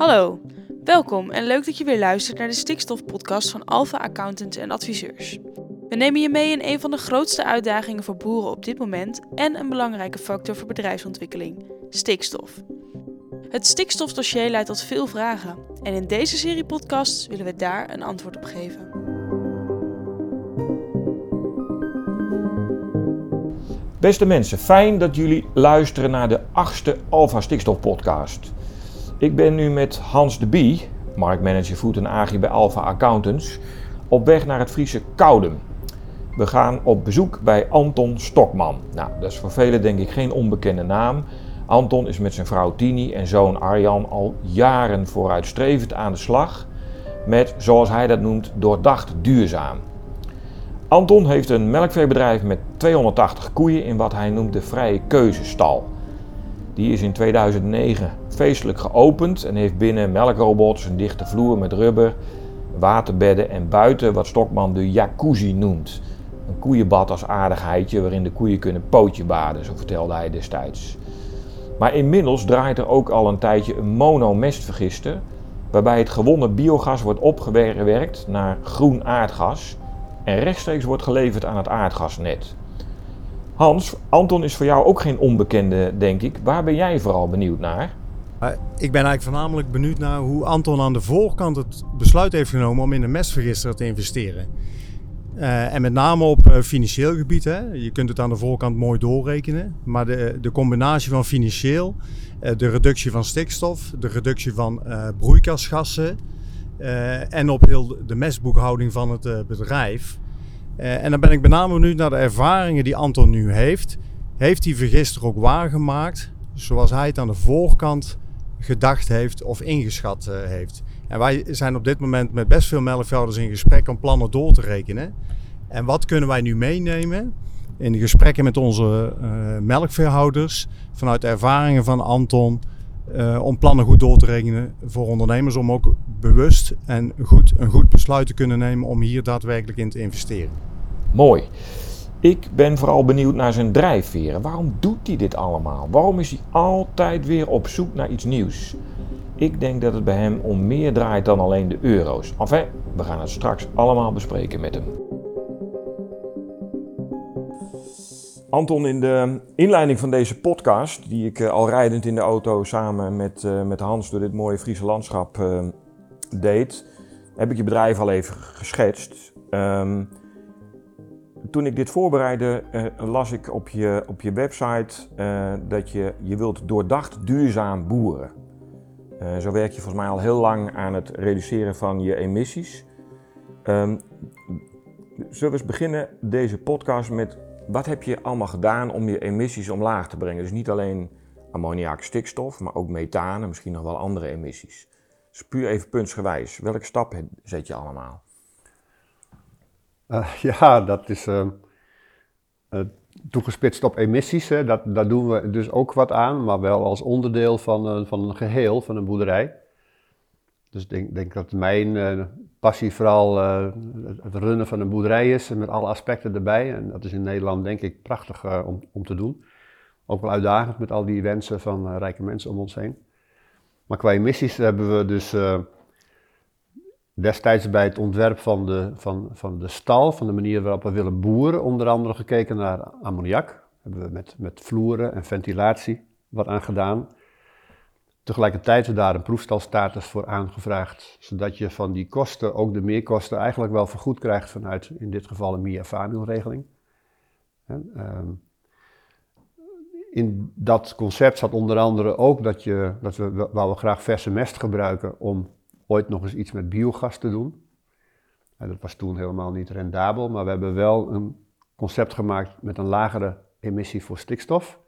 Hallo, welkom en leuk dat je weer luistert naar de Stikstofpodcast van Alpha Accountants en Adviseurs. We nemen je mee in een van de grootste uitdagingen voor boeren op dit moment en een belangrijke factor voor bedrijfsontwikkeling: stikstof. Het stikstofdossier leidt tot veel vragen en in deze serie podcasts willen we daar een antwoord op geven. Beste mensen, fijn dat jullie luisteren naar de achtste Alpha Stikstof podcast. Ik ben nu met Hans de Bie, marktmanager Food en Agri bij Alpha Accountants, op weg naar het Friese Koudem. We gaan op bezoek bij Anton Stokman. Nou, dat is voor velen denk ik geen onbekende naam. Anton is met zijn vrouw Tini en zoon Arjan al jaren vooruitstrevend aan de slag met, zoals hij dat noemt, doordacht duurzaam. Anton heeft een melkveebedrijf met 280 koeien in wat hij noemt de vrije keuzestal. Die is in 2009 feestelijk geopend en heeft binnen melkrobots een dichte vloer met rubber, waterbedden en buiten wat Stokman de jacuzzi noemt. Een koeienbad als aardigheidje waarin de koeien kunnen pootje baden, zo vertelde hij destijds. Maar inmiddels draait er ook al een tijdje een monomestvergister, waarbij het gewonnen biogas wordt opgewerkt naar groen aardgas en rechtstreeks wordt geleverd aan het aardgasnet. Hans, Anton is voor jou ook geen onbekende, denk ik. Waar ben jij vooral benieuwd naar? Ik ben eigenlijk voornamelijk benieuwd naar hoe Anton aan de voorkant het besluit heeft genomen om in een mestvergister te investeren. Uh, en met name op uh, financieel gebied. Hè. Je kunt het aan de voorkant mooi doorrekenen. Maar de, de combinatie van financieel, de reductie van stikstof, de reductie van broeikasgassen en op heel de mestboekhouding van het bedrijf. En dan ben ik met name benieuwd naar de ervaringen die Anton nu heeft. Heeft die vergister ook waargemaakt zoals hij het aan de voorkant gedacht heeft of ingeschat heeft? En wij zijn op dit moment met best veel melkvelders in gesprek om plannen door te rekenen. En wat kunnen wij nu meenemen in de gesprekken met onze uh, melkveehouders vanuit de ervaringen van Anton uh, om plannen goed door te rekenen voor ondernemers om ook bewust en goed, een goed besluit te kunnen nemen om hier daadwerkelijk in te investeren. Mooi. Ik ben vooral benieuwd naar zijn drijfveren. Waarom doet hij dit allemaal? Waarom is hij altijd weer op zoek naar iets nieuws? Ik denk dat het bij hem om meer draait dan alleen de euro's. Enfin, we gaan het straks allemaal bespreken met hem. Anton, in de inleiding van deze podcast, die ik eh, al rijdend in de auto samen met, uh, met Hans door dit mooie Friese landschap uh, deed, heb ik je bedrijf al even geschetst. Um, toen ik dit voorbereidde, las ik op je, op je website dat je, je wilt doordacht duurzaam boeren. Zo werk je volgens mij al heel lang aan het reduceren van je emissies. Um, zullen we eens beginnen deze podcast met wat heb je allemaal gedaan om je emissies omlaag te brengen? Dus niet alleen ammoniak, stikstof, maar ook methaan en misschien nog wel andere emissies. Dus puur even puntsgewijs, welke stappen zet je allemaal? Uh, ja, dat is uh, toegespitst op emissies. Hè. Dat, daar doen we dus ook wat aan, maar wel als onderdeel van, uh, van een geheel, van een boerderij. Dus ik denk, denk dat mijn passie vooral uh, het runnen van een boerderij is, met alle aspecten erbij. En dat is in Nederland denk ik prachtig om, om te doen. Ook wel uitdagend met al die wensen van rijke mensen om ons heen. Maar qua emissies hebben we dus destijds bij het ontwerp van de, van, van de stal, van de manier waarop we willen boeren, onder andere gekeken naar ammoniak. Hebben we met, met vloeren en ventilatie wat aan gedaan. Tegelijkertijd we daar een proefstalstatus voor aangevraagd, zodat je van die kosten ook de meerkosten eigenlijk wel vergoed krijgt vanuit in dit geval een MIA-FAMIL-regeling. Ehm, in dat concept zat onder andere ook dat, je, dat we, we graag verse mest gebruiken om ooit nog eens iets met biogas te doen. dat was toen helemaal niet rendabel, maar we hebben wel een concept gemaakt met een lagere emissie voor stikstof,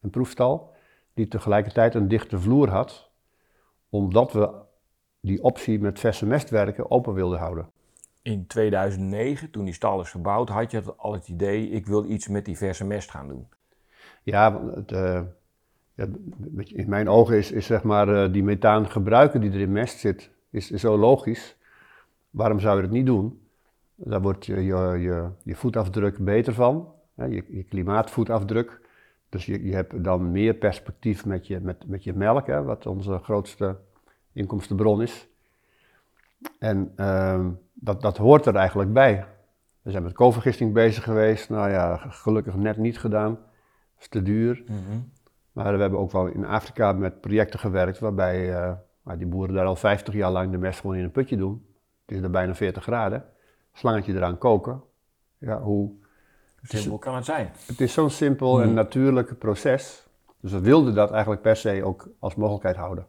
een proefstal, die tegelijkertijd een dichte vloer had, omdat we die optie met verse mestwerken open wilden houden. In 2009, toen die stal is gebouwd, had je al het idee, ik wil iets met die verse mest gaan doen. Ja, het, uh, in mijn ogen is, is zeg maar uh, die methaan gebruiken die er in mest zit, is, zo logisch. Waarom zou je het niet doen? Daar wordt je, je, je, je voetafdruk beter van, hè, je, je klimaatvoetafdruk. Dus je, je hebt dan meer perspectief met je, met, met je melk, hè, wat onze grootste inkomstenbron is. En ehm, dat, dat hoort er eigenlijk bij. We zijn met koolvergisting bezig geweest. Nou ja, gelukkig net niet gedaan. Dat is te duur. Mhm. Maar we hebben ook wel in Afrika met projecten gewerkt waarbij maar die boeren daar al 50 jaar lang de mest gewoon in een putje doen. Het is er bijna 40 graden. Slangetje eraan koken. Ja, hoe... Simpel kan het zijn. Het is zo'n simpel en Hmm. natuurlijk proces. Dus we wilden dat eigenlijk per se ook als mogelijkheid houden.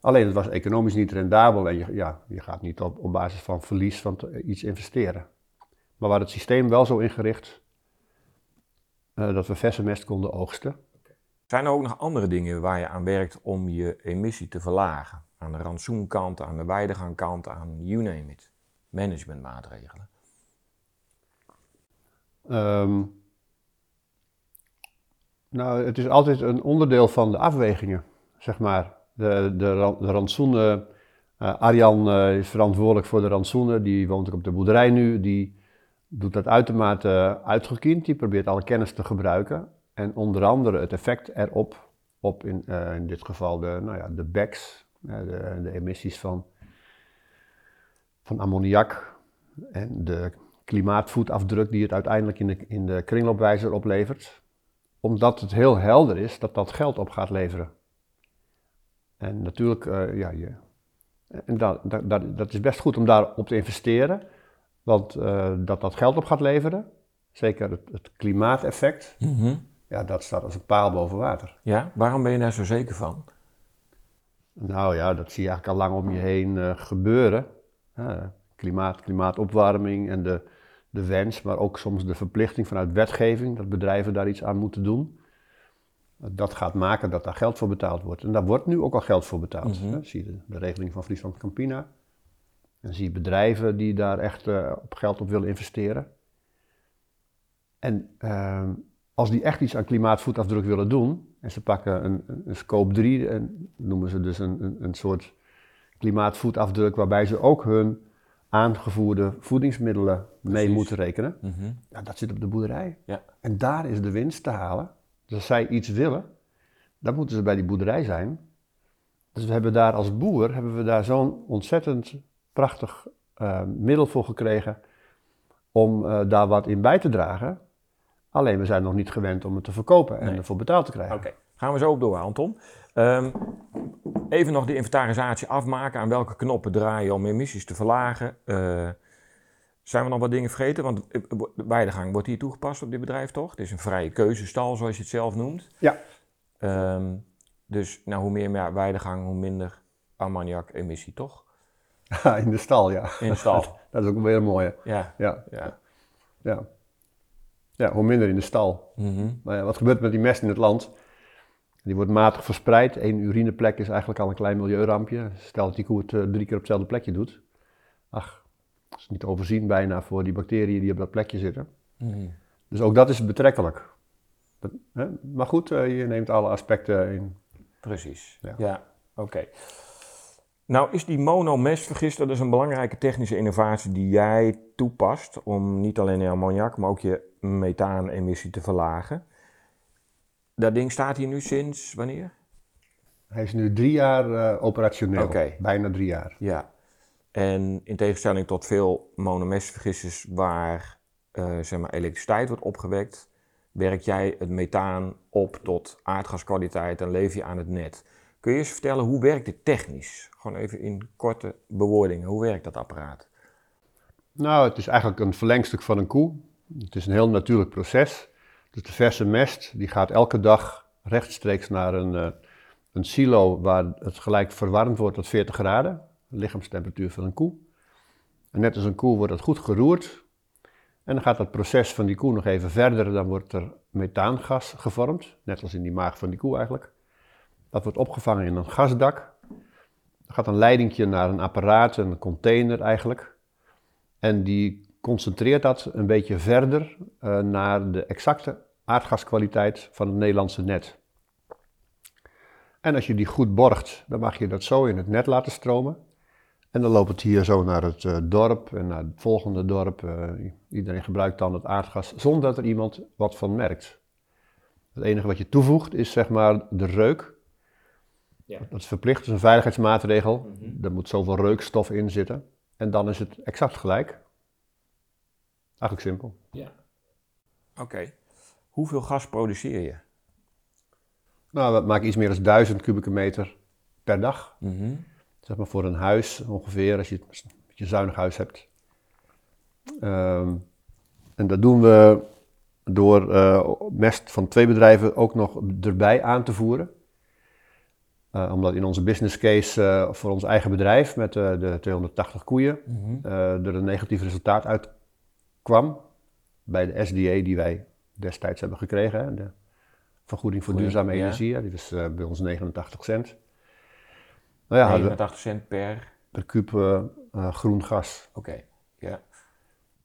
Alleen het was economisch niet rendabel en je, ja, je gaat niet op, op basis van verlies van iets investeren. Maar we hadden het systeem wel zo ingericht eh, dat we verse mest konden oogsten. Zijn er ook nog andere dingen waar je aan werkt om je emissie te verlagen? Aan de rantsoenkant, aan de weidegangkant, aan you name it. Managementmaatregelen. Ehm, nou, het is altijd een onderdeel van de afwegingen, zeg maar. De, de, de rantsoenen, eh, Arjan eh, is verantwoordelijk voor de rantsoenen, die woont ook op de boerderij nu, die doet dat uitermate uitgekiend, die probeert alle kennis te gebruiken. En onder andere het effect erop, op in, eh, in dit geval de, nou ja, de eh, de, de emissies van, van ammoniak en de klimaatvoetafdruk die het uiteindelijk in de, in de kringloopwijzer oplevert. Omdat het heel helder is dat dat geld op gaat leveren. En natuurlijk, eh, ja, je, en dat, dat, dat, is best goed om daarop te investeren. Want eh, dat dat geld op gaat leveren, zeker het, het klimaateffect, ja, dat staat als een paal boven water. Ja, waarom ben je daar zo zeker van? Nou ja, dat zie je eigenlijk al lang om je heen eh, gebeuren. Ja, klimaat, klimaatopwarming en de, de wens, maar ook soms de verplichting vanuit wetgeving dat bedrijven daar iets aan moeten doen. Dat gaat maken dat daar geld voor betaald wordt. En daar wordt nu ook al geld voor betaald. Mhm. Zie je de, regeling van Friesland Campina. En zie je bedrijven die daar echt eh, op geld op willen investeren. En ehm, als die echt iets aan klimaatvoetafdruk willen doen, en ze pakken een, een, een scope 3, en noemen ze dus een, een, een soort klimaatvoetafdruk, waarbij ze ook hun aangevoerde voedingsmiddelen mee moeten rekenen. Mhm. Ja, dat zit op de boerderij. Ja. En daar is de winst te halen. Dus als zij iets willen, dan moeten ze bij die boerderij zijn. Dus we hebben daar als boer hebben we daar zo'n ontzettend prachtig eh, middel voor gekregen om eh, daar wat in bij te dragen. Alleen we zijn nog niet gewend om het te verkopen en Nee. ervoor betaald te krijgen. Gaan we zo op door, Anton. Ehm, even nog de inventarisatie afmaken. Aan welke knoppen draaien om emissies te verlagen? Eh, zijn we nog wat dingen vergeten? Want eh, de weidegang wordt hier toegepast op dit bedrijf, toch? Het is een vrije keuzestal, zoals je het zelf noemt. Ja. Ehm, dus nou, hoe meer ja, weidegang, hoe minder ammoniak-emissie, toch? in de stal, ja. In de stal. Dat is ook weer een mooie. ja, Ja, ja. ja. ja, hoe minder in de stal. Mhm. Maar wat gebeurt met die mest in het land? Die wordt matig verspreid. Eén urineplek is eigenlijk al een klein milieurampje. Stel dat die koe het eh, drie keer op hetzelfde plekje doet. Ach, dat is niet overzien bijna voor die bacteriën die op dat plekje zitten. Mhm. Dus ook dat is betrekkelijk. Dat- hè? Maar goed, eh, je neemt alle aspecten in. Precies. Ja, Ja. oké. Nou is die monomestvergister dus een belangrijke technische innovatie die jij toepast om niet alleen je ammoniak, maar ook je methaanemissie te verlagen. Dat ding staat hier nu sinds wanneer? Hij is nu drie jaar eh, operationeel. Bijna drie jaar. Ja. En in tegenstelling tot veel monomestvergissers waar eh, zeg maar elektriciteit wordt opgewekt, werk jij het methaan op tot aardgaskwaliteit en leef je aan het net. Kun je eens vertellen hoe werkt dit technisch? Gewoon even in korte bewoordingen. Hoe werkt dat apparaat? Nou, het is eigenlijk een verlengstuk van een koe. Het is een heel natuurlijk proces. Dus de verse mest die gaat elke dag rechtstreeks naar een, eh, een silo waar het gelijk verwarmd wordt tot 40 graden. De lichaamstemperatuur van een koe. En net als een koe wordt het goed geroerd. En dan gaat dat proces van die koe nog even verder. Dan wordt er methaangas gevormd. Net als in die maag van die koe eigenlijk. Dat wordt opgevangen in een gasdak. Er gaat een leidingje naar een apparaat, een container eigenlijk. En die concentreert dat een beetje verder eh, naar de exacte aardgaskwaliteit van het Nederlandse net. En als je die goed borgt, dan mag je dat zo in het net laten stromen. En dan loopt het hier zo naar het eh, dorp en naar het volgende dorp. Eh, iedereen gebruikt dan het aardgas zonder dat er iemand wat van merkt. Het enige wat je toevoegt is zeg maar de reuk. Ja. Dat is verplicht, dat is een veiligheidsmaatregel. Mhm. Er moet zoveel reukstof in zitten. En dan is het exact gelijk. Eigenlijk simpel. Ja. Oké. Hoeveel gas produceer je? Nou, we maken iets meer dan 1000 kubieke meter per dag. Mhm. Zeg maar voor een huis ongeveer, als je een beetje zuinig huis hebt. Ehm, en dat doen we door eh, mest van twee bedrijven ook nog erbij aan te voeren. Eh, omdat in onze business case eh, voor ons eigen bedrijf met eh, de 280 koeien eh, er een negatief resultaat uit kwam. Bij de SDA die wij destijds hebben gekregen. Hè, de vergoeding voor duurzame ja. energie. die was eh, bij ons 89 cent. Nou ja, hadden we 89 cent per. per kuub eh, eh, groen gas. Oké. Ja.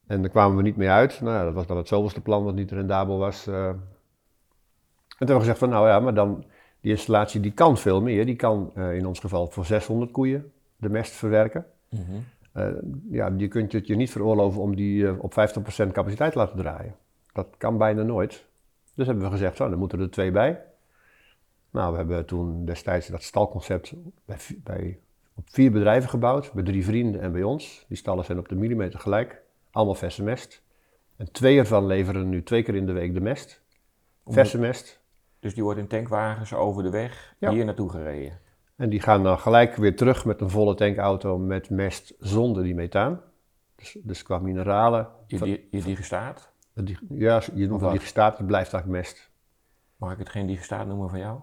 En daar kwamen we niet mee uit. Nou ja, dat was dan het zoveelste plan wat niet rendabel was. En toen hebben we gezegd van nou ja, maar dan die installatie die kan veel meer. Die kan in ons geval voor 600 koeien de mest verwerken. Mhm. Eh, ja, je kunt het je niet veroorloven om die eh, op 50% capaciteit te laten draaien. Dat kan bijna nooit. Dus hebben we gezegd, zo, dan moeten er twee bij. Nou, we hebben toen destijds dat stalconcept bij, bij, op vier bedrijven gebouwd. Bij drie vrienden en bij ons. Die stallen zijn op de millimeter gelijk. Allemaal verse mest. En twee ervan leveren nu twee keer in de week de mest. Verse mest. Dus die wordt in tankwagens over de weg Ja. hier naartoe gereden. En die gaan dan gelijk weer terug met een volle tankauto met mest zonder die methaan. Dus, dus qua mineralen. Je, je digestaat. Ja, je noemt het digestaat, het blijft eigenlijk mest. Mag ik het geen digestaat noemen van jou?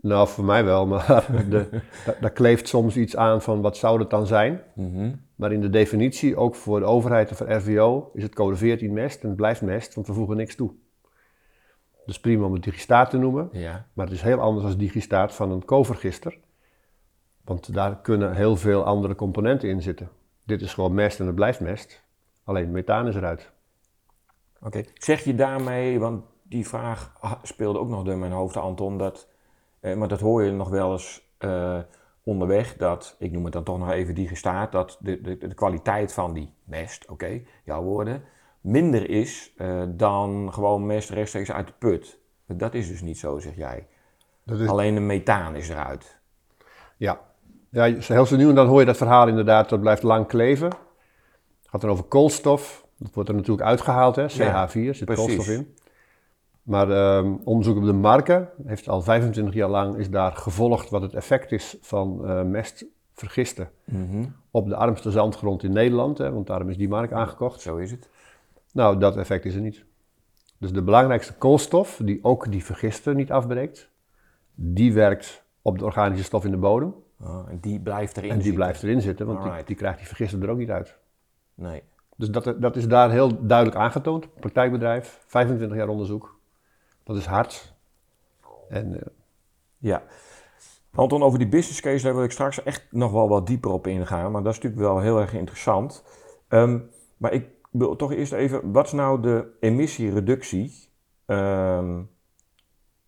Nou, voor mij wel, maar de, da- daar kleeft soms iets aan van wat zou het dan zijn. Mhm. Maar in de definitie, ook voor de overheid en voor RVO, is het code 14 mest en het blijft mest, want we voegen niks toe. Dus prima om het digestaat te noemen, Ja. maar het is heel anders dan digestaat van een kovergister. Want daar kunnen heel veel andere componenten in zitten. Dit is gewoon mest en het blijft mest. Alleen methaan is eruit. Oké. Zeg je daarmee, want die vraag speelde ook nog door mijn hoofd, Anton, dat, eh, maar dat hoor je nog wel eens eh, onderweg, dat, ik noem het dan toch nog even digestaat, dat de, de, de kwaliteit van die mest, oké, jouw woorden, minder is eh, dan gewoon mest rechtstreeks uit de put. Dat is dus niet zo, zeg jij. Dat is, Alleen de methaan is eruit. Ja. Ja, heel zo nu en dan hoor je dat verhaal inderdaad, dat blijft lang kleven. Het gaat dan over koolstof. Dat wordt er natuurlijk uitgehaald, hè? CH4, zit precies. koolstof in. Maar ehm, onderzoek op de marken heeft al 25 jaar lang is daar gevolgd wat het effect is van eh mestvergisten Mhm. op de armste zandgrond in Nederland, hè, want daarom is die mark aangekocht. Zo is het. Nou, dat effect is er niet. Dus de belangrijkste koolstof, die ook die vergister niet afbreekt, die werkt op de organische stof in de bodem. Oh, en die blijft erin En die zitten. blijft erin zitten, want die, die krijgt die vergister er ook niet uit. Nee. Dus dat, dat is daar heel duidelijk aangetoond. Praktijkbedrijf, 25 jaar onderzoek. Dat is hard. En eh, Ja. Anton, over die business case daar wil ik straks echt nog wel wat dieper op ingaan. Maar dat is natuurlijk wel heel erg interessant. Ehm, maar ik wil toch eerst even, wat is nou de emissiereductie ehm,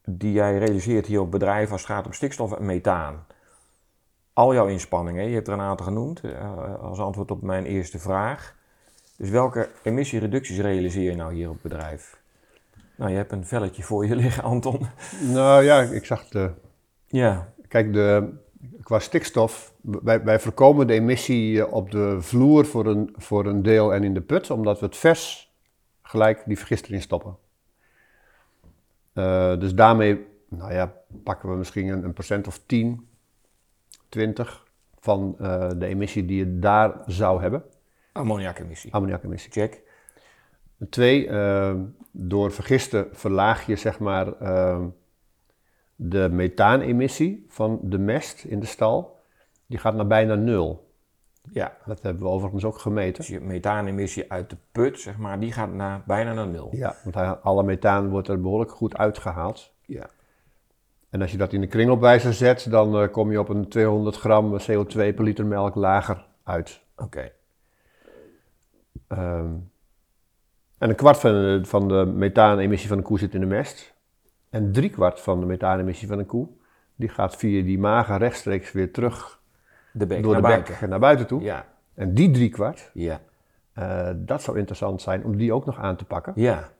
die jij realiseert hier op bedrijven als het gaat om stikstof en methaan? Al jouw inspanningen, je hebt er een aantal genoemd eh, als antwoord op mijn eerste vraag. Dus welke emissiereducties realiseer je nou hier op het bedrijf? Nou, je hebt een velletje voor je liggen, Anton. nou ja, ik zag de. Ja, Kijk, de, qua stikstof. Wij, wij voorkomen de emissie eh, op de vloer voor een, voor een deel en in de put, omdat we het vers gelijk die vergister in stoppen. Eh, dus daarmee, nou ja, pakken we misschien een, een procent of 10, 20 van eh, de emissie die je daar zou hebben. ammoniakemissie. Ammoniakemissie. Check. Twee, eh, door vergisten verlaag je zeg maar eh, de methaanemissie van de mest in de stal. Die gaat naar bijna nul. Ja, Dat hebben we overigens ook gemeten. dus je methaanemissie uit de put, zeg maar, die gaat naar, bijna naar nul. Ja, want alle methaan wordt er behoorlijk goed uitgehaald. Ja. En als je dat in de kringloopwijzer zet, dan eh, kom je op een 200 gram CO2 per liter melk lager uit. Oké. Ehm, en een kwart van de, van de methaanemissie van een koe zit in de mest. En drie kwart van de methaanemissie van een koe, die gaat via die magen rechtstreeks weer terug De bek door naar de buiten. bek naar buiten toe. Ja, En die drie kwart, ja, eh, dat zou interessant zijn om die ook nog aan te pakken. ja.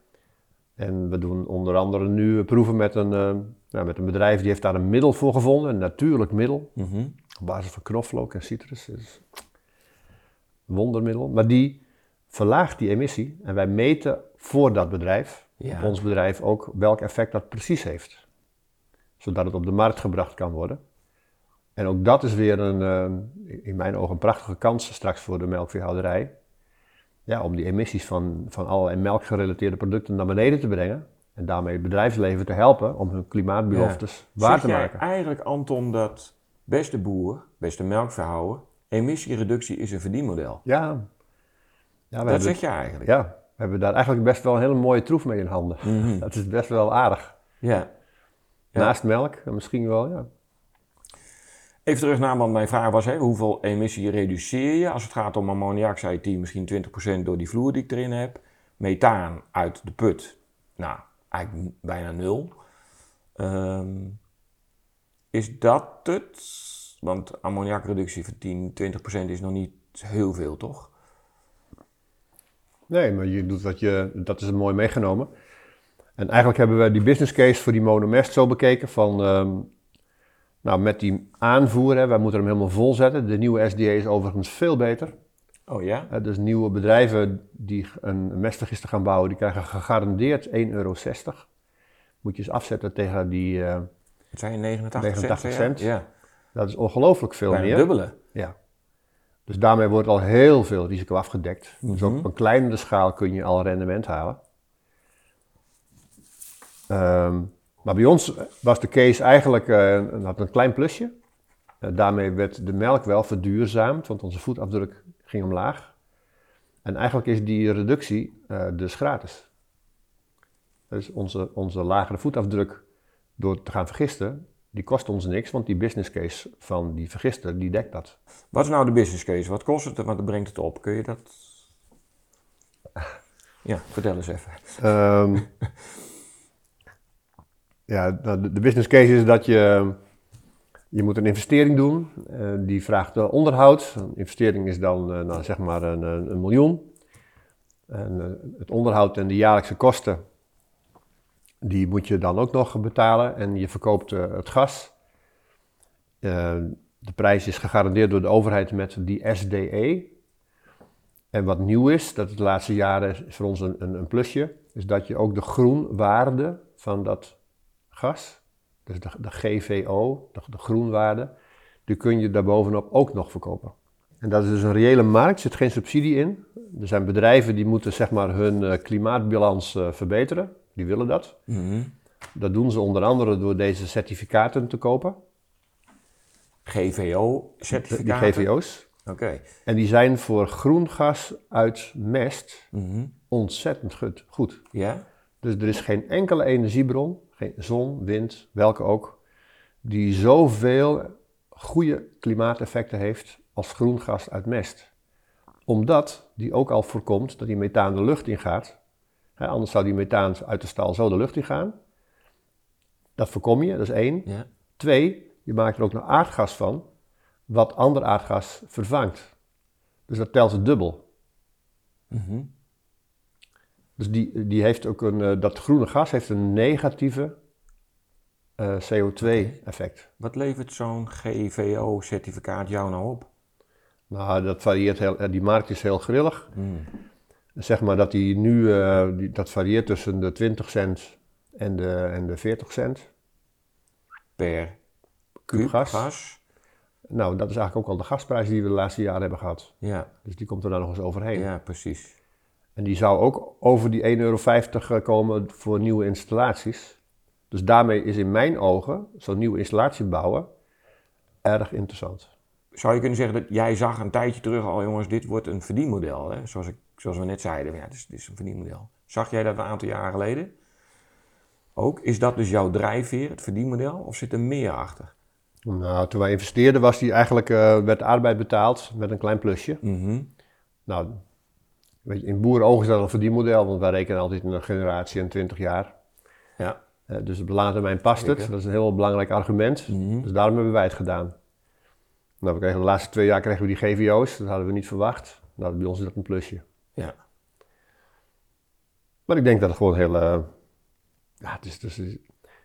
En we doen onder andere nu proeven met een, eh, nou, met een bedrijf die heeft daar een middel voor gevonden, een natuurlijk middel, Mhm. op basis van knoflook en citrus. Dus een wondermiddel. Maar die verlaagt die emissie en wij meten voor dat bedrijf, Ja. ons bedrijf ook, welk effect dat precies heeft. Zodat het op de markt gebracht kan worden. En ook dat is weer een, eh, in mijn ogen een prachtige kans straks voor de melkveehouderij. Ja, om die emissies van, van allerlei melkgerelateerde producten naar beneden te brengen. En daarmee het bedrijfsleven te helpen om hun klimaatbeloftes waar Zeg te maken. eigenlijk, Anton, dat beste boer, beste melkverhouder, emissiereductie is een verdienmodel? Ja, ja, dat zeg je eigenlijk? ja, we hebben daar eigenlijk best wel een hele mooie troef mee in handen. Mhm. Dat is best wel aardig. Ja. Ja. Naast melk, en misschien wel, ja. Even terug naar, want mijn vraag was, hè, hoeveel emissie reduceer je? Als het gaat om ammoniak, zei je 10, misschien 20% door die vloer die ik erin heb. Methaan uit de put, nou, eigenlijk bijna nul. Ehm, is dat het? Want ammoniakreductie van 10, 20% is nog niet heel veel, toch? Nee, maar je doet wat je, dat is mooi meegenomen. En eigenlijk hebben we die business case voor die monomest zo bekeken van, ehm, nou met die aanvoer, hè, wij moeten hem helemaal vol zetten. De nieuwe SDA is overigens veel beter. Oh ja? Dus nieuwe bedrijven die een mestregister gaan bouwen, die krijgen gegarandeerd 1,60 euro. Moet je eens afzetten tegen die, eh, Wat zijn je, 89, 89 cent? cent. Ja, dat is ongelooflijk veel bijna meer. dubbele. Ja. Dus daarmee wordt al heel veel risico afgedekt. Dus ook Mhm. op een kleinere schaal kun je al rendement halen. Ehm, maar bij ons was de case eigenlijk eh, een, had een klein plusje. Eh, daarmee werd de melk wel verduurzaamd, want onze voetafdruk ging omlaag. En eigenlijk is die reductie eh, dus gratis. Dus onze, onze lagere voetafdruk door te gaan vergisten, die kost ons niks, want die business case van die vergister, die dekt dat. Wat is nou de business case? Wat kost het en wat brengt het op? Kun je dat... Ja, vertel eens even. Ehm, ja, nou, de, business case is dat je, je moet een investering doen. eh, die vraagt onderhoud. Een investering is dan eh, nou, zeg maar een, een, miljoen. En eh, het onderhoud en de jaarlijkse kosten, die moet je dan ook nog betalen. En je verkoopt het gas. De prijs is gegarandeerd door de overheid met die SDE. En wat nieuw is, dat het de laatste jaren voor ons een, een plusje, is dat je ook de groenwaarde van dat gas, dus de, de GVO, de, de groenwaarde, die kun je daarbovenop ook nog verkopen. En dat is dus een reële markt, er zit geen subsidie in. Er zijn bedrijven die moeten zeg maar hun eh, klimaatbalans eh, verbeteren, die willen dat. Mhm. Dat doen ze onder andere door deze certificaten te kopen, die GVO-certificaten? GVO's. Oké. En die zijn voor groen gas uit mest Mhm. ontzettend goed. goed. Ja? Dus er is geen enkele energiebron, geen zon, wind, welke ook, die zoveel goede klimaateffecten heeft als groen gas uit mest. Omdat die ook al voorkomt dat die methaan de lucht ingaat. Hè, anders zou die methaan uit de stal zo de lucht ingaan. Dat voorkom je, dat is één. Ja. Twee, je maakt er ook nog aardgas van, wat ander aardgas vervangt. Dus dat telt het dubbel. Mhm. Dus die, die heeft ook een, eh, dat groene gas heeft een negatieve eh, CO2-effect. Wat levert zo'n GVO-certificaat jou nou op? Nou, dat varieert heel, eh, die markt is heel grillig. Mhm. Zeg maar dat die nu, die, dat varieert tussen de 20 cent en de, en de 40 cent. Per Kuub gas. gas. Nou, dat is eigenlijk ook al de gasprijs die we de laatste jaren hebben gehad. Ja, Dus die komt er dan nog eens overheen. ja, precies. En die zou ook over die 1,50 euro komen voor nieuwe installaties. Dus daarmee is in mijn ogen zo'n nieuwe installatie bouwen erg interessant. Zou je kunnen zeggen dat jij zag een tijdje terug al, jongens, dit wordt een verdienmodel. Hè? Zoals, ik, zoals we net zeiden, ja, dit is, dit is een verdienmodel. Zag jij dat een aantal jaren geleden? Ook? Is dat dus jouw drijfveer, het verdienmodel, of zit er meer achter? Nou, toen wij investeerden was die eigenlijk, eh, werd arbeid betaald met een klein plusje. Mhm. Nou, weet je, in boerenogen is dat een verdienmodel, want wij rekenen altijd een generatie en 20 jaar. Ja. Eh, dus op lange termijn past het. Dat is een heel belangrijk argument. Mhm. Dus daarom hebben wij het gedaan. Nou, we kregen de laatste twee jaar kregen we die GVO's. Dat hadden we niet verwacht. Nou, bij ons is dat een plusje. Ja. Maar ik denk dat het gewoon heel, eh, Ja, het is, dus,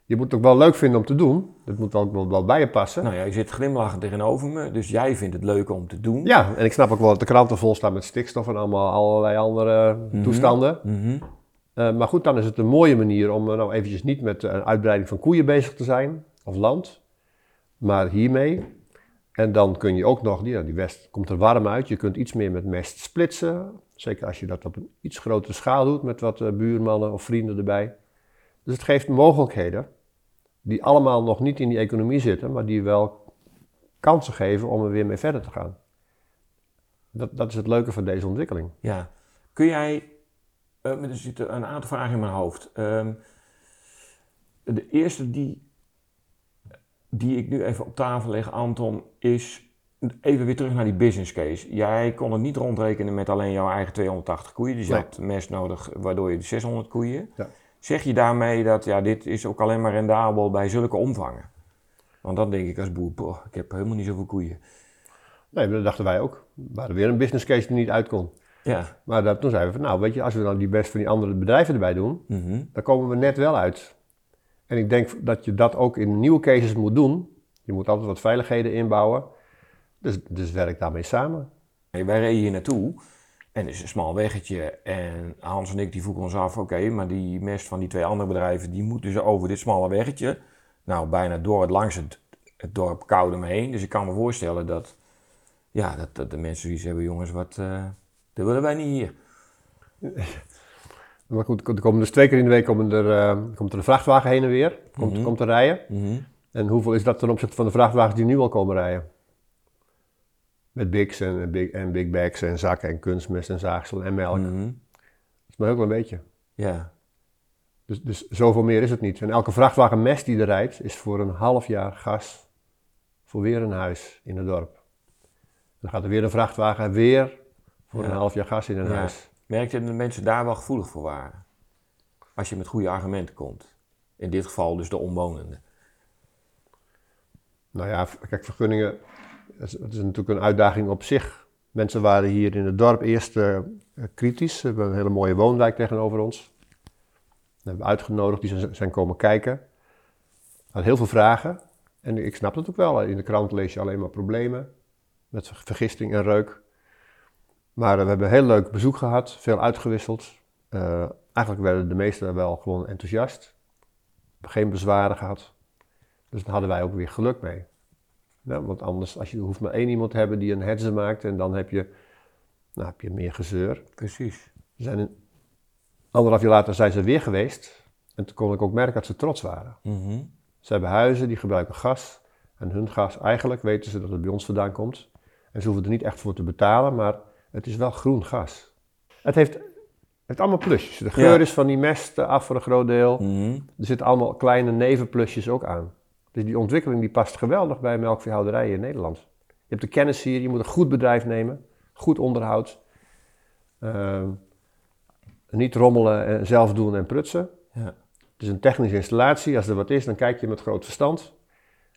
je moet het ook wel leuk vinden om te doen. Dat moet ook wel, wel bij je passen. Nou ja, je zit glimlachend tegenover me, dus jij vindt het leuk om te doen. Ja, en ik snap ook wel dat de kranten vol staan met stikstof en allemaal allerlei andere Mhm. toestanden. Mhm. Eh, maar goed, dan is het een mooie manier om eh, nou eventjes niet met een uitbreiding van koeien bezig te zijn, of land, maar hiermee. En dan kun je ook nog, die, die west komt er warm uit, je kunt iets meer met mest splitsen. Zeker als je dat op een iets grotere schaal doet met wat eh, buurmannen of vrienden erbij. Dus het geeft mogelijkheden die allemaal nog niet in die economie zitten, maar die wel kansen geven om er weer mee verder te gaan. Dat, dat is het leuke van deze ontwikkeling. Ja. Kun jij, eh, er zitten een aantal vragen in mijn hoofd. Ehm, de eerste die, die ik nu even op tafel leg, Anton, is even weer terug naar die business case. Jij kon het niet rondrekenen met alleen jouw eigen 280 koeien, dus je Nee. had mest nodig waardoor je de 600 koeien. Ja. Zeg je daarmee dat ja, dit is ook alleen maar rendabel bij zulke omvangen? Want dan denk ik als boer, ik heb helemaal niet zoveel koeien. Nee, dat dachten wij ook. We hadden weer een business case die niet uit kon. Ja. Maar dat, toen zeiden we van, nou weet je, als we dan die best van die andere bedrijven erbij doen, Mhm. dan komen we net wel uit. En ik denk dat je dat ook in nieuwe cases moet doen. Je moet altijd wat veiligheden inbouwen. Dus, dus werk daarmee samen. Hey, wij reden hier naartoe en het is een smal weggetje. En Hans en ik die vroegen ons af, oké, maar die mest van die twee andere bedrijven, die moet dus over dit smalle weggetje. Nou, bijna door het langs het, het dorp Koudem heen. Dus ik kan me voorstellen dat, ja, dat, dat de mensen zoiets hebben, jongens, wat, eh, dat willen wij niet hier. Maar goed, er komen dus twee keer in de week komen er, eh, komt er een vrachtwagen heen en weer. Komt, Mhm. komt te rijden. Mhm. En hoeveel is dat ten opzichte van de vrachtwagens die nu al komen rijden? Met bigs en, big, en big bags en zakken en kunstmest en zaagsel en melk. Mhm. Dat is maar ook wel een beetje. Ja, Dus, dus zoveel meer is het niet. En elke vrachtwagen mest die er rijdt, is voor een half jaar gas voor weer een huis in het dorp. Dan gaat er weer een vrachtwagen weer voor Ja. een half jaar gas in een Ja. huis. merk je dat de mensen daar wel gevoelig voor waren? Als je met goede argumenten komt. In dit geval dus de omwonenden. Nou ja, kijk, vergunningen, dat is, dat natuurlijk een uitdaging op zich. Mensen waren hier in het dorp eerst eh, kritisch. We hebben een hele mooie woonwijk tegenover ons. We hebben uitgenodigd, die zijn, komen kijken. Had heel veel vragen. En ik snap het ook wel. In de krant lees je alleen maar problemen. Met vergisting en reuk. Maar eh, we hebben een heel leuk bezoek gehad. Veel uitgewisseld. Eh, eigenlijk werden de meesten wel gewoon enthousiast. Geen bezwaren gehad. Dus daar hadden wij ook weer geluk mee. Nou, want anders, als je hoeft maar één iemand te hebben die een hetze maakt en dan heb je, nou, heb je meer gezeur. Precies. Ze zijn een, anderhalf jaar later zijn ze weer geweest en toen kon ik ook merken dat ze trots waren. Mhm. Ze hebben huizen die gebruiken gas en hun gas, eigenlijk weten ze dat het bij ons vandaan komt. En ze hoeven er niet echt voor te betalen, maar het is wel groen gas. Het heeft, het heeft allemaal plusjes. De geur Ja. is van die mest af voor een groot deel. Mhm. Er zitten allemaal kleine nevenplusjes ook aan. Dus die ontwikkeling die past geweldig bij melkveehouderijen in Nederland. Je hebt de kennis hier, je moet een goed bedrijf nemen, goed onderhoud. Ehm, niet rommelen en zelf doen en prutsen. Ja. Het is een technische installatie. Als er wat is, dan kijk je met groot verstand.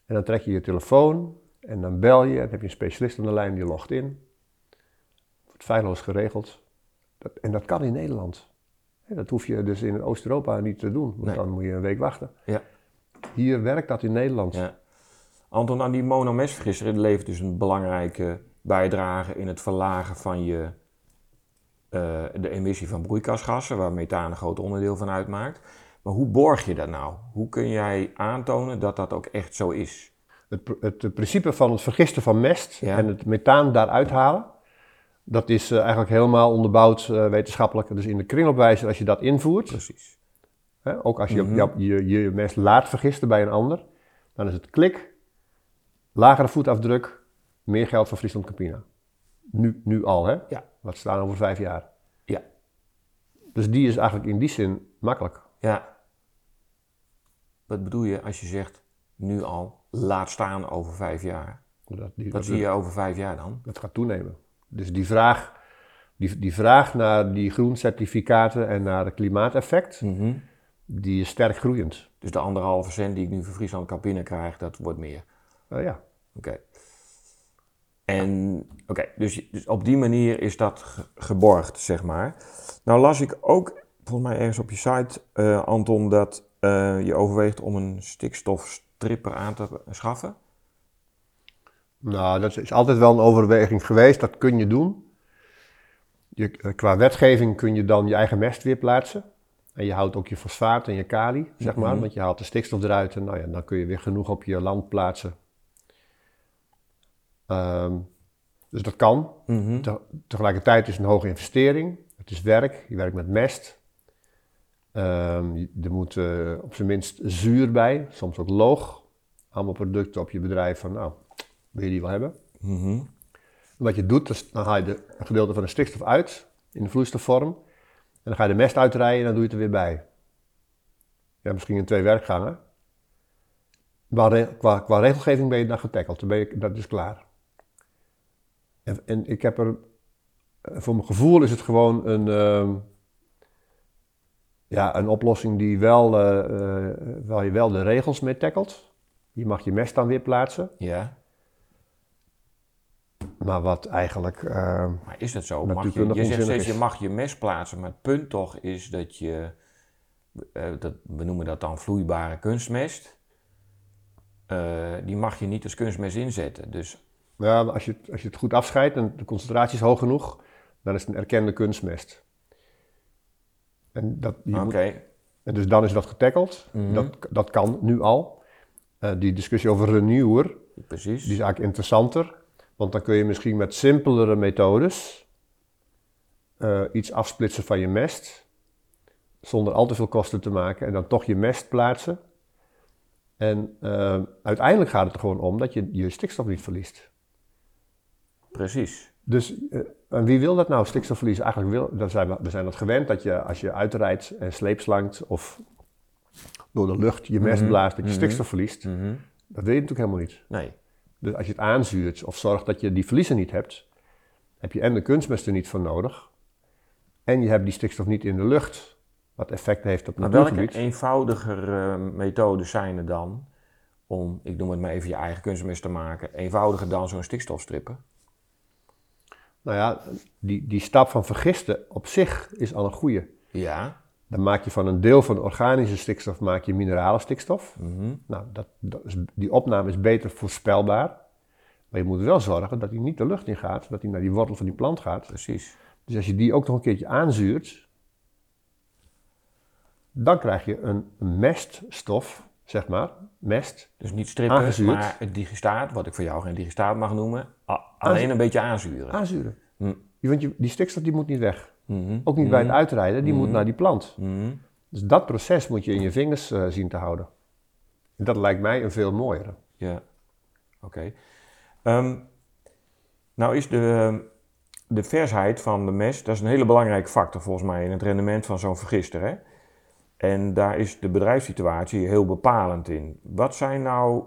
En dan trek je je telefoon en dan bel je. En dan heb je een specialist aan de lijn die logt in. Wordt feilloos geregeld. Dat, en dat kan in Nederland. Dat hoef je dus in Oost-Europa niet te doen, want Nee. dan moet je een week wachten. Ja. Hier werkt dat in Nederland. Ja. Anton, aan die monomestvergisser levert dus een belangrijke bijdrage in het verlagen van je, eh, de emissie van broeikasgassen, waar methaan een groot onderdeel van uitmaakt. Maar hoe borg je dat nou? Hoe kun jij aantonen dat dat ook echt zo is? Het, het, principe van het vergisten van mest Ja. en het methaan daaruit halen, dat is eh, eigenlijk helemaal onderbouwd eh, wetenschappelijk. Dus in de kringloopwijzer, als je dat invoert, Precies. Hè, ook als je Mhm. je, je je mest laat vergisten bij een ander, dan is het klik, lagere voetafdruk, meer geld voor Friesland Campina. Nu, nu al, hè? Ja. Wat staan over vijf jaar. Ja. Dus die is eigenlijk in die zin makkelijk. Ja. Wat bedoel je als je zegt, nu al, laat staan over vijf jaar? Dat, die, Wat dat, zie je over vijf jaar dan? dat gaat toenemen. Dus die vraag, die, die vraag naar die groencertificaten en naar het klimaateffect, Mhm. Die is sterk groeiend. Dus de anderhalve cent die ik nu voor Friesland Campina krijg, dat wordt meer. Nou ja, Oké. En oké, dus, dus op die manier is dat ge- geborgd, zeg maar. Nou las ik ook, volgens mij ergens op je site, eh, Anton, dat eh, je overweegt om een stikstofstripper aan te schaffen? Nou, dat is altijd wel een overweging geweest. Dat kun je doen. Je, qua wetgeving kun je dan je eigen mest weer plaatsen. En je houdt ook je fosfaat en je kali, zeg maar. Mhm. Want je haalt de stikstof eruit en nou ja, dan kun je weer genoeg op je land plaatsen. Ehm, dus dat kan. Mhm. Te- tegelijkertijd is het een hoge investering. Het is werk. Je werkt met mest. Ehm, je- er moet eh, op zijn minst zuur bij, soms ook loog. Allemaal producten op je bedrijf van, nou, wil je die wel hebben? Mhm. Wat je doet, is dan haal je de, een gedeelte van de stikstof uit in de vloeistofvorm. Dan ga je de mest uitrijden en dan doe je het er weer bij. Ja, misschien in twee werkgangen. Maar qua, qua regelgeving ben je dan getackeld, dan ben je, dat is klaar. En, en ik heb er, eh, voor mijn gevoel is het gewoon een, ehm, ja, een oplossing die wel, eh, eh, waar je wel de regels mee tackelt. Je mag je mest dan weer plaatsen. Ja, Maar wat eigenlijk, ehm, maar is dat zo? Mag je, je zegt steeds, je mag je mes plaatsen, maar het punt toch is dat je, eh, dat, we noemen dat dan vloeibare kunstmest, Eh, die mag je niet als kunstmest inzetten. Dus Ja, maar als je, het- als je het goed afscheidt en de concentratie is hoog genoeg, dan is het een erkende kunstmest. En, dat, je oké, moet, en dus dan is dat getackeld. Mhm. dat, dat kan nu al. Eh, die discussie over renewer, precies. die is eigenlijk interessanter. Want dan kun je misschien met simpelere methodes eh, iets afsplitsen van je mest. Zonder al te veel kosten te maken. En dan toch je mest plaatsen. En eh, uiteindelijk gaat het er gewoon om dat je je stikstof niet verliest. Precies. Dus eh, en wie wil dat nou, stikstofverlies? Eigenlijk wil, zijn we, we zijn dat gewend dat je als je uitrijdt en sleepslankt of door de lucht je mest Mhm, blaast, dat je mhm. stikstof verliest. Mhm. Dat wil je natuurlijk helemaal niet. Nee, Dus als je het aanzuurt of zorgt dat je die verliezen niet hebt, heb je en de kunstmest er niet voor nodig. En je hebt die stikstof niet in de lucht, wat effect heeft op maar welke natuurgebied. eenvoudiger eh, methodes zijn er dan om, ik noem het maar even, je eigen kunstmest te maken, eenvoudiger dan zo'n stikstofstripper? Nou ja, die, die stap van vergisten op zich is al een goede. Ja. Dan maak je van een deel van organische stikstof maak je minerale stikstof. Mhm. Nou, dat, dat is, die opname is beter voorspelbaar. Maar je moet wel zorgen dat die niet de lucht in gaat, dat die naar die wortel van die plant gaat. Precies. Dus als je die ook nog een keertje aanzuurt, dan krijg je een meststof, zeg maar, mest. Dus niet strippen, Aangezuurd. maar het digistaat, wat ik voor jou geen digistaat mag noemen, alleen een beetje aanzuren. Aanzuren. Hm. Want je, die stikstof die moet niet weg. Mhm. Ook niet bij het uitrijden, die moet naar die plant. Mhm. Dus dat proces moet je in je vingers eh, zien te houden. En dat lijkt mij een veel mooiere. Ja, oké. Ehm, nou is de, de versheid van de mest, dat is een hele belangrijke factor volgens mij in het rendement van zo'n vergister. Hè? En daar is de bedrijfssituatie heel bepalend in. Wat zijn nou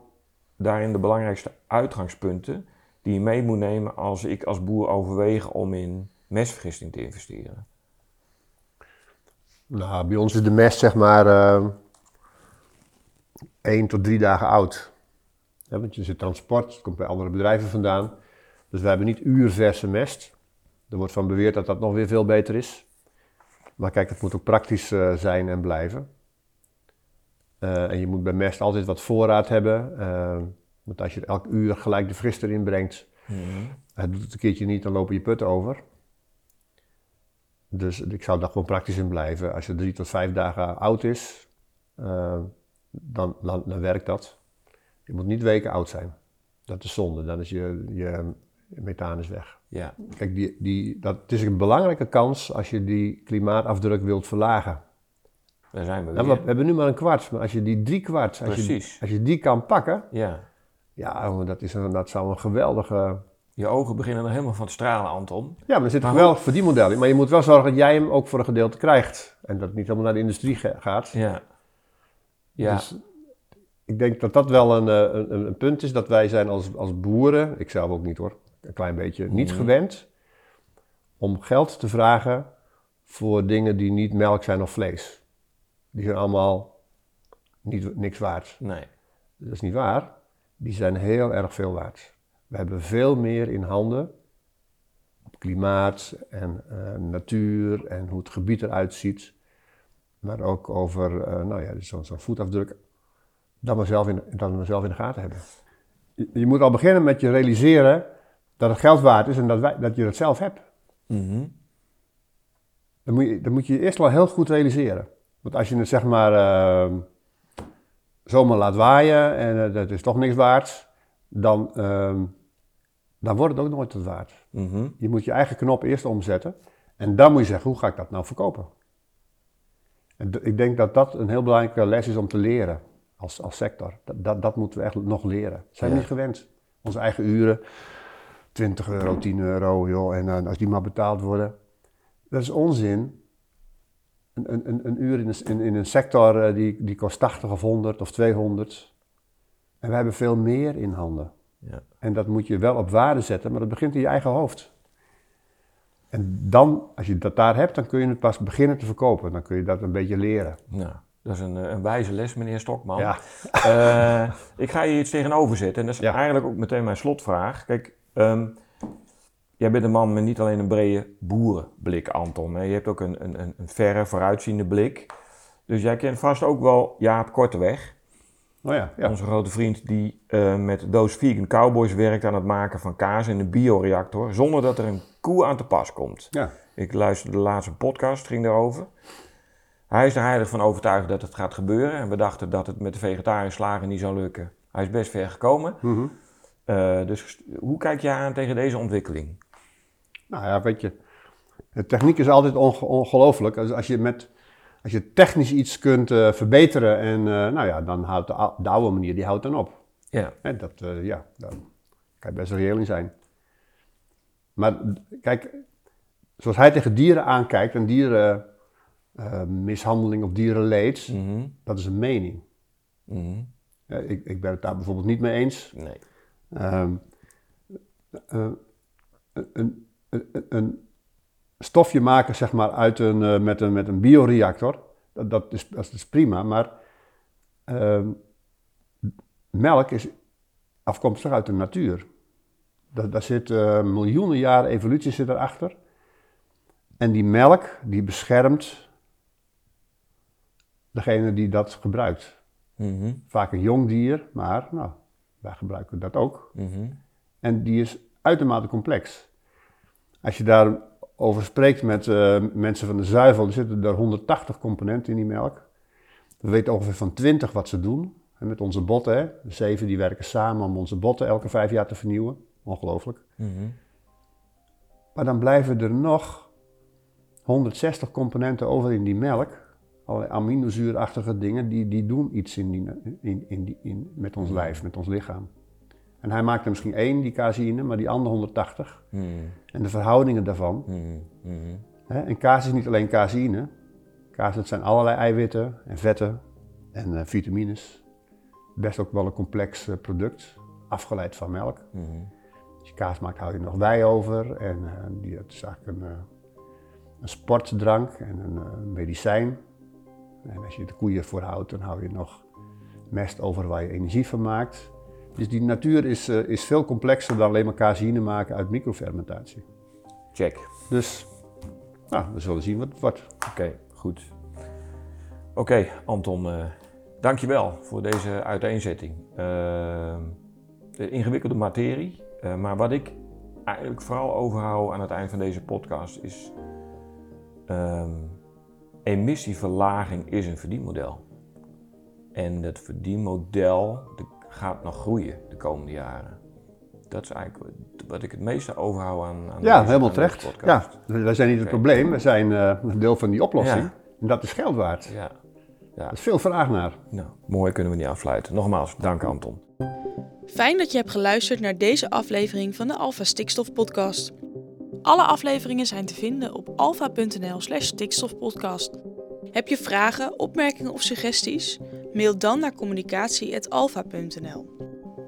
daarin de belangrijkste uitgangspunten die je mee moet nemen als ik als boer overweeg om in mestvergisting te investeren? Nou, bij ons is de mest zeg maar eh, één tot drie dagen oud. Ja, want je zit transport, het komt bij andere bedrijven vandaan. Dus we hebben niet uurverse mest. Er wordt van beweerd dat dat nog weer veel beter is. Maar kijk, het moet ook praktisch eh, zijn en blijven. Eh, en je moet bij mest altijd wat voorraad hebben. want als je elk uur gelijk de frister inbrengt, hij doet het een keertje niet, dan lopen je putten over. Dus ik zou daar gewoon praktisch in blijven. Als je drie tot vijf dagen oud is, eh, dan, dan, dan werkt dat. Je moet niet weken oud zijn. Dat is zonde, dan is je, je methaan is weg. Ja, Kijk, die, die, dat het is een belangrijke kans als je die klimaatafdruk wilt verlagen. daar zijn we Nou, weer. we hebben nu maar een kwart, maar als je die drie kwart, als je, als je die kan pakken, Ja. ja, dat, is een, dat zou een geweldige... Je ogen beginnen er helemaal van te stralen, Anton. Ja, maar er zit Maar geweldig voor die model in. Maar je moet wel zorgen dat jij hem ook voor een gedeelte krijgt. En dat het niet helemaal naar de industrie gaat. Ja. Ja. Dus ik denk dat dat wel een, eh, een, een punt is dat wij zijn als, als boeren, ik zelf ook niet hoor, een klein beetje, niet Mhm. gewend om geld te vragen voor dingen die niet melk zijn of vlees. Die zijn allemaal niet, niks waard. nee. Dat is niet waar. Die zijn heel erg veel waard. We hebben veel meer in handen op klimaat en eh, natuur en hoe het gebied eruit ziet. maar ook over uh, nou ja, zo'n zo voetafdruk, dat we, zelf in, dat we zelf in de gaten hebben. Je, je, moet al beginnen met je realiseren dat het geld waard is en dat, wij, dat je het zelf hebt. Mhm. dan, moet je, dan moet je eerst wel heel goed realiseren. Want als je het zeg maar uh, zomaar laat waaien en uh, dat is toch niks waard, dan, uh, dan wordt het ook nooit wat waard. Mhm. Je moet je eigen knop eerst omzetten en dan moet je zeggen, hoe ga ik dat nou verkopen? En ik denk dat dat een heel belangrijke les is om te leren als, als sector. Dat, dat, dat moeten we echt nog leren. Dat zijn we Ja. niet gewend. Onze eigen uren, 20 euro, 10 euro, joh, en uh, als die maar betaald worden. Dat is onzin. Een, een, een, een uur in een, in, in een sector uh, die, die kost 80 of 100 of 200. En we hebben veel meer in handen. Ja. En dat moet je wel op waarde zetten, maar dat begint in je eigen hoofd. En dan, als je dat daar hebt, dan kun je het pas beginnen te verkopen. Dan kun je dat een beetje leren. Nou, dat is een, eh, een wijze les, meneer Stokman. Ja. Eh, ik ga je iets tegenover zetten. En dat is Ja. eigenlijk ook meteen mijn slotvraag. Kijk, ehm, jij bent een man met niet alleen een brede boerenblik, Anton. Hè? Je hebt ook een, een, een- een verre, vooruitziende blik. Dus jij kent vast ook wel Jaap Korteweg. Oh ja, ja. Onze grote vriend die eh, met doos Vegan Cowboys werkt aan het maken van kaas in een bioreactor. Zonder dat er een koe aan te pas komt. ja. Ik luisterde de laatste podcast, ging daarover. Hij is er heilig van overtuigd dat het gaat gebeuren. En we dachten dat het met de vegetarische slagen niet zou lukken. Hij is best ver gekomen. Mhm. Eh, dus hoe kijk jij aan tegen deze ontwikkeling? Nou ja, weet je, de techniek is altijd onge- ongelooflijk. Als, als je met, als je technisch iets kunt eh, verbeteren en eh, nou ja, dan houdt de, ou- de oude manier, die houdt dan op. Ja, En dat, eh, ja, daar kan je best reëel in zijn. Maar kijk, zoals hij tegen dieren aankijkt en dierenmishandeling of dierenleed, Mhm. dat is een mening. Mhm. Eh, ik, ik ben het daar bijvoorbeeld niet mee eens. Nee. Ehm, eh, een, een, een stofje maken zeg maar, uit een, eh, met, een, met een bioreactor, dat, dat, is, dat is prima, maar ehm, melk is afkomstig uit de natuur. Da- daar zit eh, miljoenen jaren evolutie zit erachter. En die melk die beschermt degene die dat gebruikt. Mhm. Vaak een jong dier, maar nou, wij gebruiken dat ook. Mhm. En die is uitermate complex. Als je daarover spreekt met eh, mensen van de zuivel, er zitten er 180 componenten in die melk. We weten ongeveer van 20 wat ze doen. En met onze botten, hè, de zeven die werken samen om onze botten elke vijf jaar te vernieuwen. Ongelooflijk. Mhm. Maar dan blijven er nog 160 componenten over in die melk. Allerlei aminozuurachtige dingen, die, die doen iets in die, in, in die, in, met ons lijf, met ons lichaam. En hij maakt er misschien één, die caseïne, maar die andere 180. Mhm. En de verhoudingen daarvan. Mhm. Hè? En kaas is niet alleen caseïne. Kaas, dat zijn allerlei eiwitten en vetten en eh, vitamines. Best ook wel een complex eh, product, afgeleid van melk. Als je kaas maakt, hou je nog wei over. En eh, die, het is eigenlijk een, een sportdrank en een medicijn. En als je de koeien voorhoudt, dan hou je nog mest over waar je energie van maakt. Dus die natuur is, eh, is veel complexer dan alleen maar caseïne maken uit microfermentatie. Check. Dus nou, we zullen zien wat het wordt. Oké, goed. Oké, Anton, eh dankjewel voor deze uiteenzetting. De ingewikkelde materie, maar wat ik eigenlijk vooral overhoud aan het eind van deze podcast is... ehm, emissieverlaging is een verdienmodel. En dat verdienmodel de- gaat nog groeien de komende jaren. Dat is eigenlijk wat ik het meeste overhoud aan, aan Ja, deze- helemaal aan terecht. podcast. Ja, wij zijn niet het probleem, we zijn eh, een deel van die oplossing. Ja. En dat is geld waard. Ja. Er is veel vraag naar. Nou, mooi kunnen we niet afsluiten. Nogmaals, dank Anton. Fijn dat je hebt geluisterd naar deze aflevering van de Alpha Stikstof Podcast. Alle afleveringen zijn te vinden op alpha.nl/slash stikstofpodcast. Heb je vragen, opmerkingen of suggesties? Mail dan naar communicatie.alpha.nl.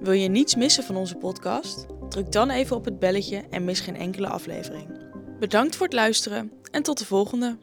Wil je niets missen van onze podcast? Druk dan even op het belletje en mis geen enkele aflevering. Bedankt voor het luisteren en tot de volgende.